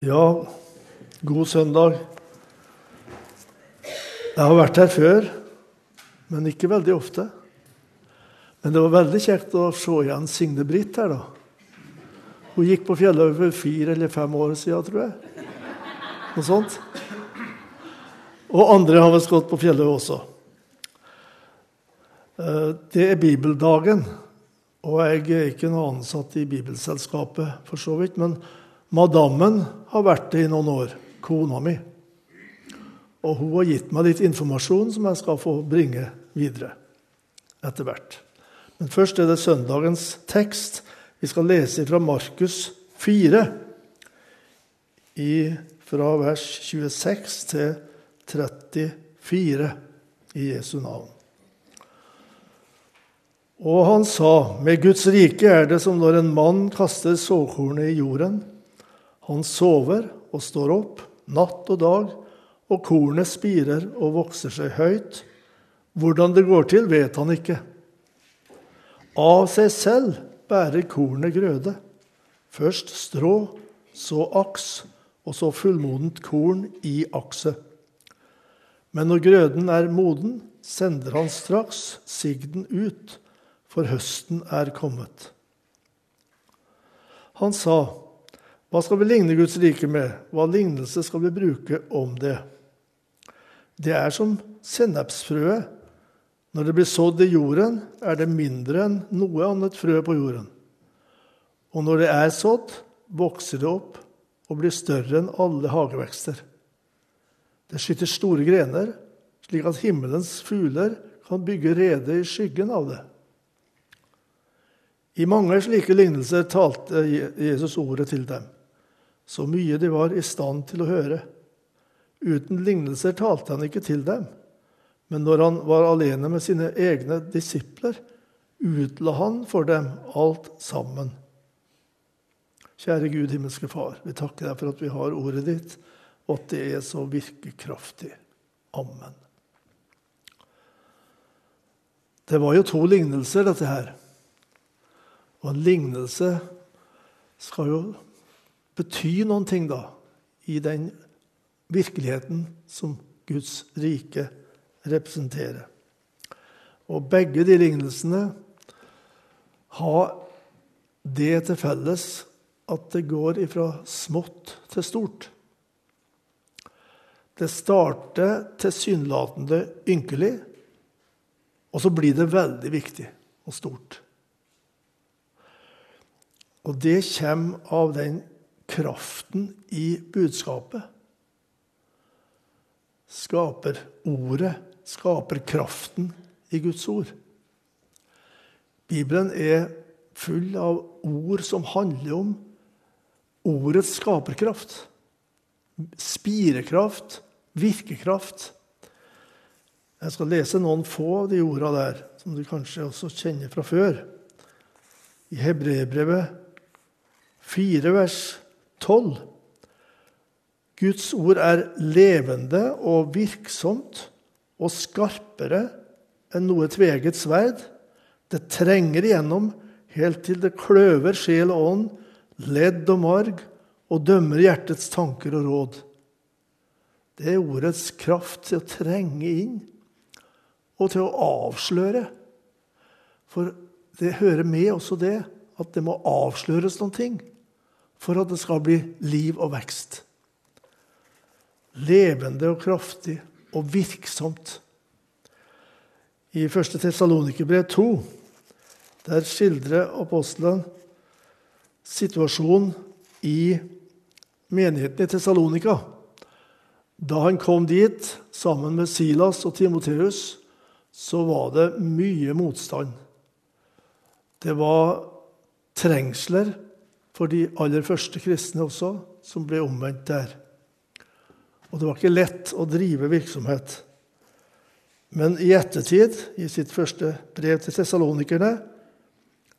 Ja, god søndag. Jeg har vært her før, men ikke veldig ofte. Men det var veldig kjekt å se igjen Signe Britt her, da. Hun gikk på Fjellhaug for fire eller fem år siden, tror jeg. Noe sånt. Og andre har visst gått på Fjellhaug også. Eh, det er bibeldagen, og jeg er ikke noe ansatt i Bibelselskapet, for så vidt. men Madammen har vært det i noen år, kona mi. Og hun har gitt meg litt informasjon som jeg skal få bringe videre etter hvert. Men først er det søndagens tekst. Vi skal lese fra Markus 4, i, fra vers 26 til 34 i Jesu navn. Og han sa, med Guds rike er det som når en mann kaster såkornet i jorden. Han sover og står opp natt og dag, og kornet spirer og vokser seg høyt. Hvordan det går til, vet han ikke. Av seg selv bærer kornet grøde. Først strå, så aks, og så fullmodent korn i akset. Men når grøden er moden, sender han straks sigden ut, for høsten er kommet. Han sa, hva skal vi ligne Guds rike med? Hva lignelse skal vi bruke om det? Det er som sennepsfrøet. Når det blir sådd i jorden, er det mindre enn noe annet frø på jorden. Og når det er sådd, vokser det opp og blir større enn alle hagevekster. Det skyter store grener, slik at himmelens fugler kan bygge rede i skyggen av det. I mange slike lignelser talte Jesus ordet til dem så mye de var i stand til å høre. Uten lignelser talte han ikke til dem, men når han var alene med sine egne disipler, utla han for dem alt sammen. Kjære Gud, himmelske Far, vi takker deg for at vi har ordet ditt, og at det er så virkekraftig. Amen. Det var jo to lignelser, dette her. Og en lignelse skal jo bety noen ting da, i den virkeligheten som Guds rike representerer. Og begge de lignelsene har det til felles at det går ifra smått til stort. Det starter tilsynelatende ynkelig, og så blir det veldig viktig og stort. Og det kommer av den kraften i budskapet. Skaper ordet, skaper kraften i Guds ord. Bibelen er full av ord som handler om ordets skaperkraft. Spirekraft, virkekraft. Jeg skal lese noen få av de ordene der, som du kanskje også kjenner fra før. I Hebreerbrevet 4, vers 12. Guds ord er levende og virksomt og skarpere enn noe tveget sverd. Det trenger igjennom helt til det kløver sjel og ånd, ledd og marg, og dømmer hjertets tanker og råd. Det er ordets kraft til å trenge inn og til å avsløre. For det hører med også det at det må avsløres noen ting for at det skal bli liv og vekst. Levende og kraftig og virksomt. I 1. Tessalonikerbrev 2 der skildrer apostelen situasjonen i menigheten i Tessalonika. Da han kom dit sammen med Silas og Timoteus, så var det mye motstand. Det var trengsler for de aller første kristne også, som ble omvendt der. Og det var ikke lett å drive virksomhet. Men i ettertid, i sitt første brev til tessalonikerne,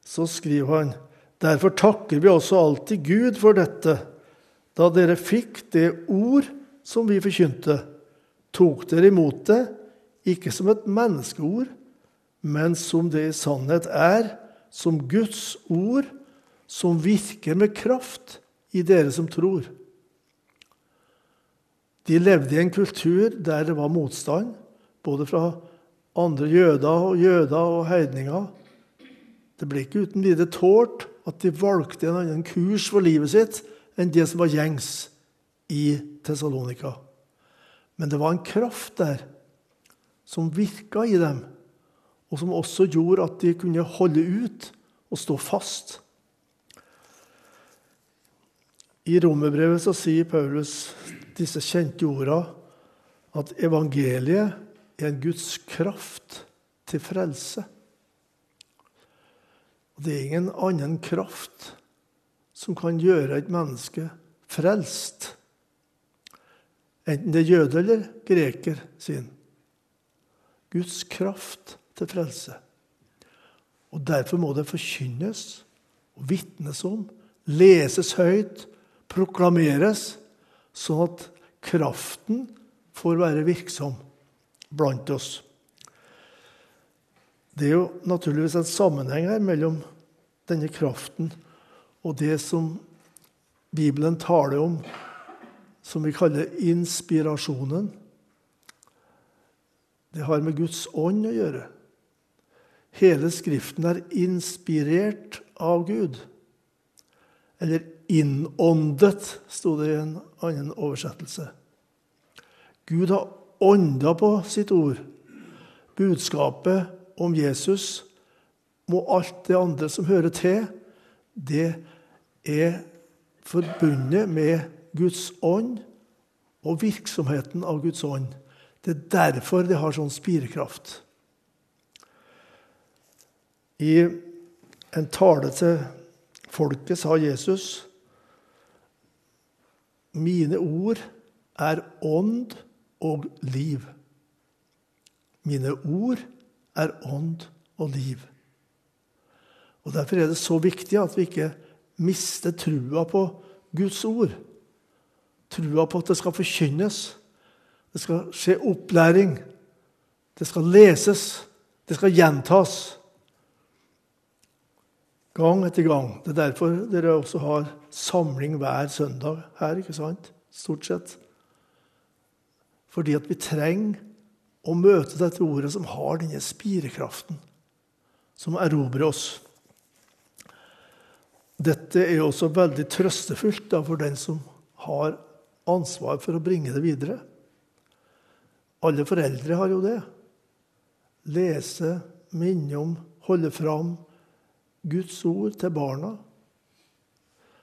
så skriver han Derfor takker vi også alltid Gud for dette, da dere fikk det ord som vi forkynte. Tok dere imot det, ikke som et menneskeord, men som det i sannhet er, som Guds ord, som virker med kraft i dere som tror. De levde i en kultur der det var motstand, både fra andre jøder og jøder og heidninger. Det ble ikke uten videre tålt at de valgte en annen kurs for livet sitt enn det som var gjengs i Tessalonika. Men det var en kraft der som virka i dem, og som også gjorde at de kunne holde ut og stå fast. I romerbrevet så sier Paulus disse kjente orda at evangeliet er en Guds kraft til frelse. Og Det er ingen annen kraft som kan gjøre et menneske frelst, enten det er jøde eller greker sin. Guds kraft til frelse. Og Derfor må det forkynnes og vitnes om, leses høyt, proklameres, sånn at kraften får være virksom blant oss. Det er jo naturligvis en sammenheng her mellom denne kraften og det som Bibelen taler om, som vi kaller inspirasjonen. Det har med Guds ånd å gjøre. Hele Skriften er inspirert av Gud. Eller innåndet, sto det i en annen oversettelse. Gud har ånda på sitt ord. Budskapet om Jesus må alt det andre som hører til, det er forbundet med Guds ånd og virksomheten av Guds ånd. Det er derfor det har sånn spirekraft. I en tale til folket sa Jesus mine ord er ånd og liv. Mine ord er ånd og liv. Og Derfor er det så viktig at vi ikke mister trua på Guds ord. Trua på at det skal forkynnes. Det skal skje opplæring. Det skal leses. Det skal gjentas. Gang etter gang. Det er derfor dere også har samling hver søndag her. ikke sant? Stort sett. Fordi at vi trenger å møte dette ordet som har denne spirekraften, som erobrer oss. Dette er også veldig trøstefullt da, for den som har ansvar for å bringe det videre. Alle foreldre har jo det. Lese, minne om, holde fram Guds ord til barna.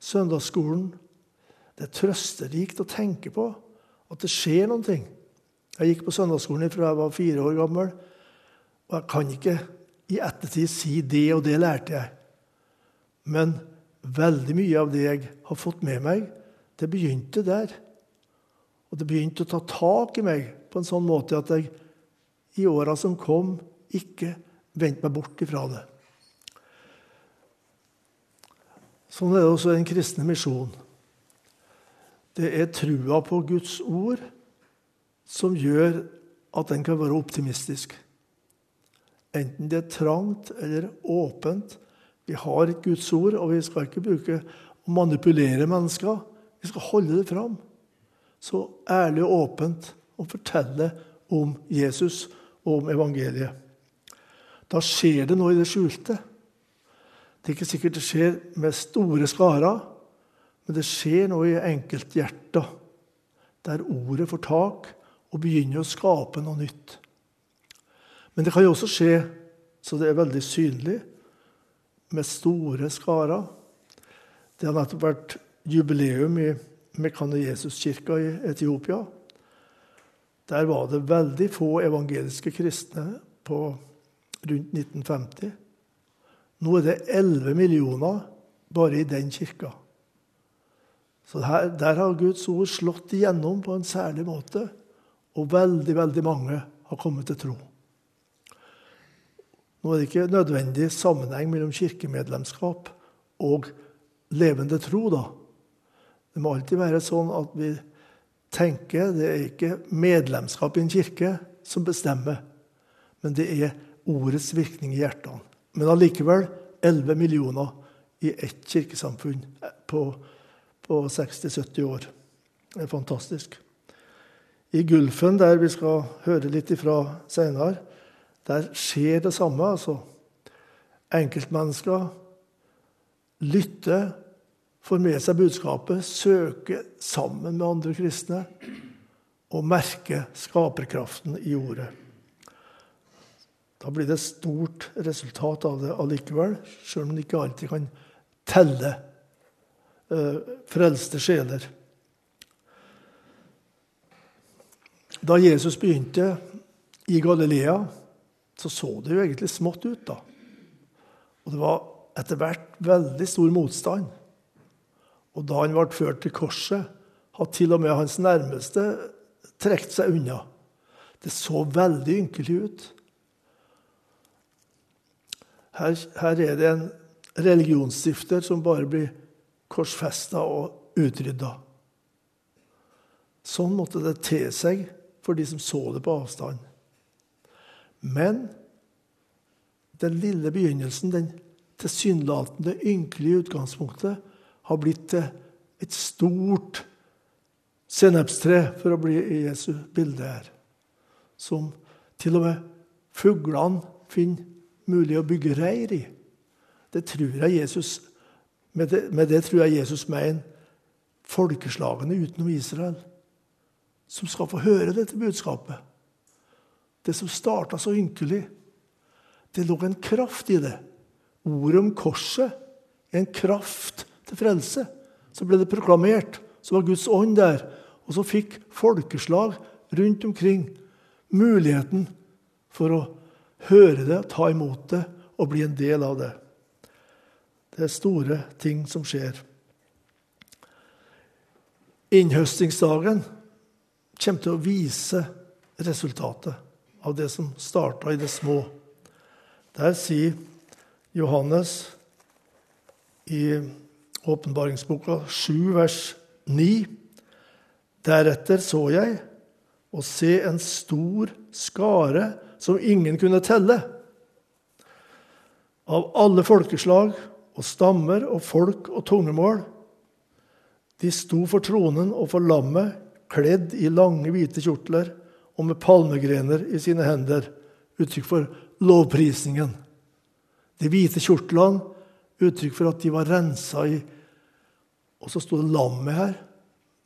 Søndagsskolen. Det er trøsterikt å tenke på at det skjer noen ting. Jeg gikk på søndagsskolen fra jeg var fire år gammel. Og jeg kan ikke i ettertid si det og det lærte jeg. Men veldig mye av det jeg har fått med meg, det begynte der. Og det begynte å ta tak i meg på en sånn måte at jeg i åra som kom, ikke vendte meg bort ifra det. Sånn er det også den kristne misjon. Det er trua på Guds ord som gjør at den kan være optimistisk. Enten det er trangt eller åpent. Vi har et Guds ord, og vi skal ikke bruke å manipulere mennesker. Vi skal holde det fram så ærlig og åpent og fortelle om Jesus og om evangeliet. Da skjer det noe i det skjulte. Det er ikke sikkert det skjer med store skarer, men det skjer noe i enkelthjerter, der ordet får tak og begynner å skape noe nytt. Men det kan jo også skje så det er veldig synlig, med store skarer. Det har nettopp vært jubileum i Mekane Jesus-kirka i Etiopia. Der var det veldig få evangeliske kristne på rundt 1950. Nå er det 11 millioner bare i den kirka. Så her, Der har Guds ord slått igjennom på en særlig måte, og veldig, veldig mange har kommet til tro. Nå er det ikke nødvendig sammenheng mellom kirkemedlemskap og levende tro. da. Det må alltid være sånn at vi tenker det er ikke medlemskap i en kirke som bestemmer, men det er ordets virkning i hjertene. Men allikevel 11 millioner i ett kirkesamfunn på, på 60-70 år. Det er fantastisk. I Gulfen, der vi skal høre litt ifra senere, der skjer det samme. altså. Enkeltmennesker lytter, får med seg budskapet, søker sammen med andre kristne og merker skaperkraften i ordet. Da blir det stort resultat av det allikevel, sjøl om man ikke alltid kan telle uh, frelste sjeler. Da Jesus begynte i Galilea, så så det jo egentlig smått ut. da. Og det var etter hvert veldig stor motstand. Og da han ble ført til korset, hadde til og med hans nærmeste trukket seg unna. Det så veldig ynkelig ut. Her, her, er det en religionsstifter som bare blir korsfesta og utrydda. Sånn måtte det te seg for de som så det på avstand. Men den lille begynnelsen, den tilsynelatende ynkelige utgangspunktet, har blitt et stort sennepstre, for å bli i Jesu bilde her. Som til og med fuglene finner mulig å bygge reir i. Det tror jeg Jesus, med det, med det tror jeg Jesus mener folkeslagene utenom Israel, som skal få høre dette budskapet. Det som starta så ynkelig. Det lå en kraft i det. Ordet om korset en kraft til frelse. Så ble det proklamert. Så var Guds ånd der. Og så fikk folkeslag rundt omkring muligheten for å høre det, ta imot det og bli en del av det. Det er store ting som skjer. Innhøstingsdagen kommer til å vise resultatet av det som starta i det små. Der sier Johannes i åpenbaringsboka 7, vers 9.: Deretter så jeg og se en stor skare som ingen kunne telle, av alle folkeslag og stammer og folk og tungemål. De sto for tronen og for lammet, kledd i lange, hvite kjortler og med palmegrener i sine hender. Uttrykk for lovprisningen. De hvite kjortlene, uttrykk for at de var rensa i Og så sto det lammet her.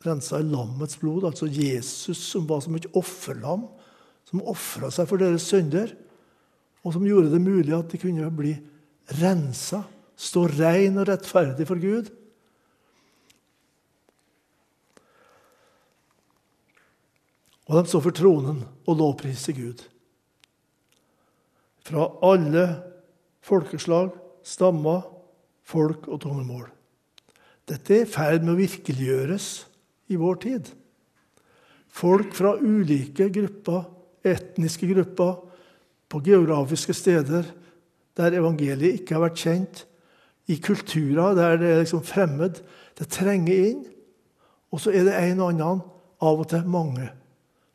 Rensa i lammets blod. Altså Jesus som var som et offerlam. Som ofra seg for deres synder. Og som gjorde det mulig at de kunne bli rensa. Stå rein og rettferdig for Gud. Og de så for tronen og lovpriser Gud. Fra alle folkeslag, stammer, folk og tungemål. Dette er i ferd med å virkeliggjøres i vår tid. Folk fra ulike grupper, etniske grupper, på geografiske steder der evangeliet ikke har vært kjent, i kulturer der det er liksom fremmed. Det trenger inn. Og så er det en og annen, av og til mange,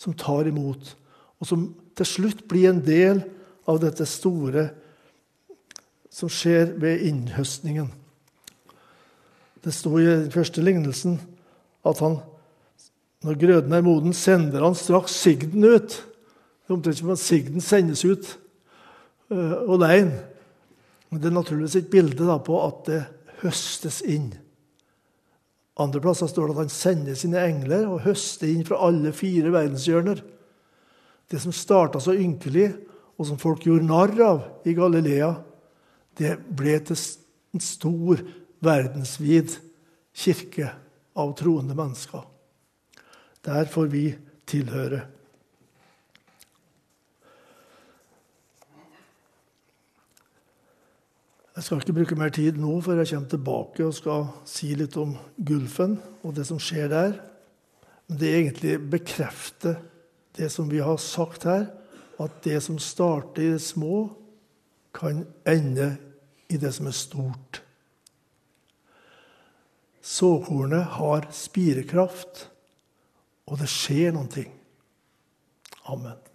som tar imot, og som til slutt blir en del av dette store som skjer ved innhøstningen. Det sto i den første lignelsen at han, når grøden er moden, sender han straks sigden ut. Det omtrent som at sigden sendes ut uh, alene. Men det er naturligvis et bilde da, på at det høstes inn. Andre plasser står det at han sender sine engler og høster inn fra alle fire verdenshjørner. Det som starta så ynkelig, og som folk gjorde narr av i Galilea, det ble til en stor, verdensvid kirke av troende mennesker. Der får vi tilhøre. Jeg skal ikke bruke mer tid nå, før jeg kommer tilbake og skal si litt om Gulfen og det som skjer der. Men det egentlig bekrefter det som vi har sagt her, at det som starter i det små, kan ende i det som er stort. Såkornet har spirekraft, og det skjer noen ting. Amen.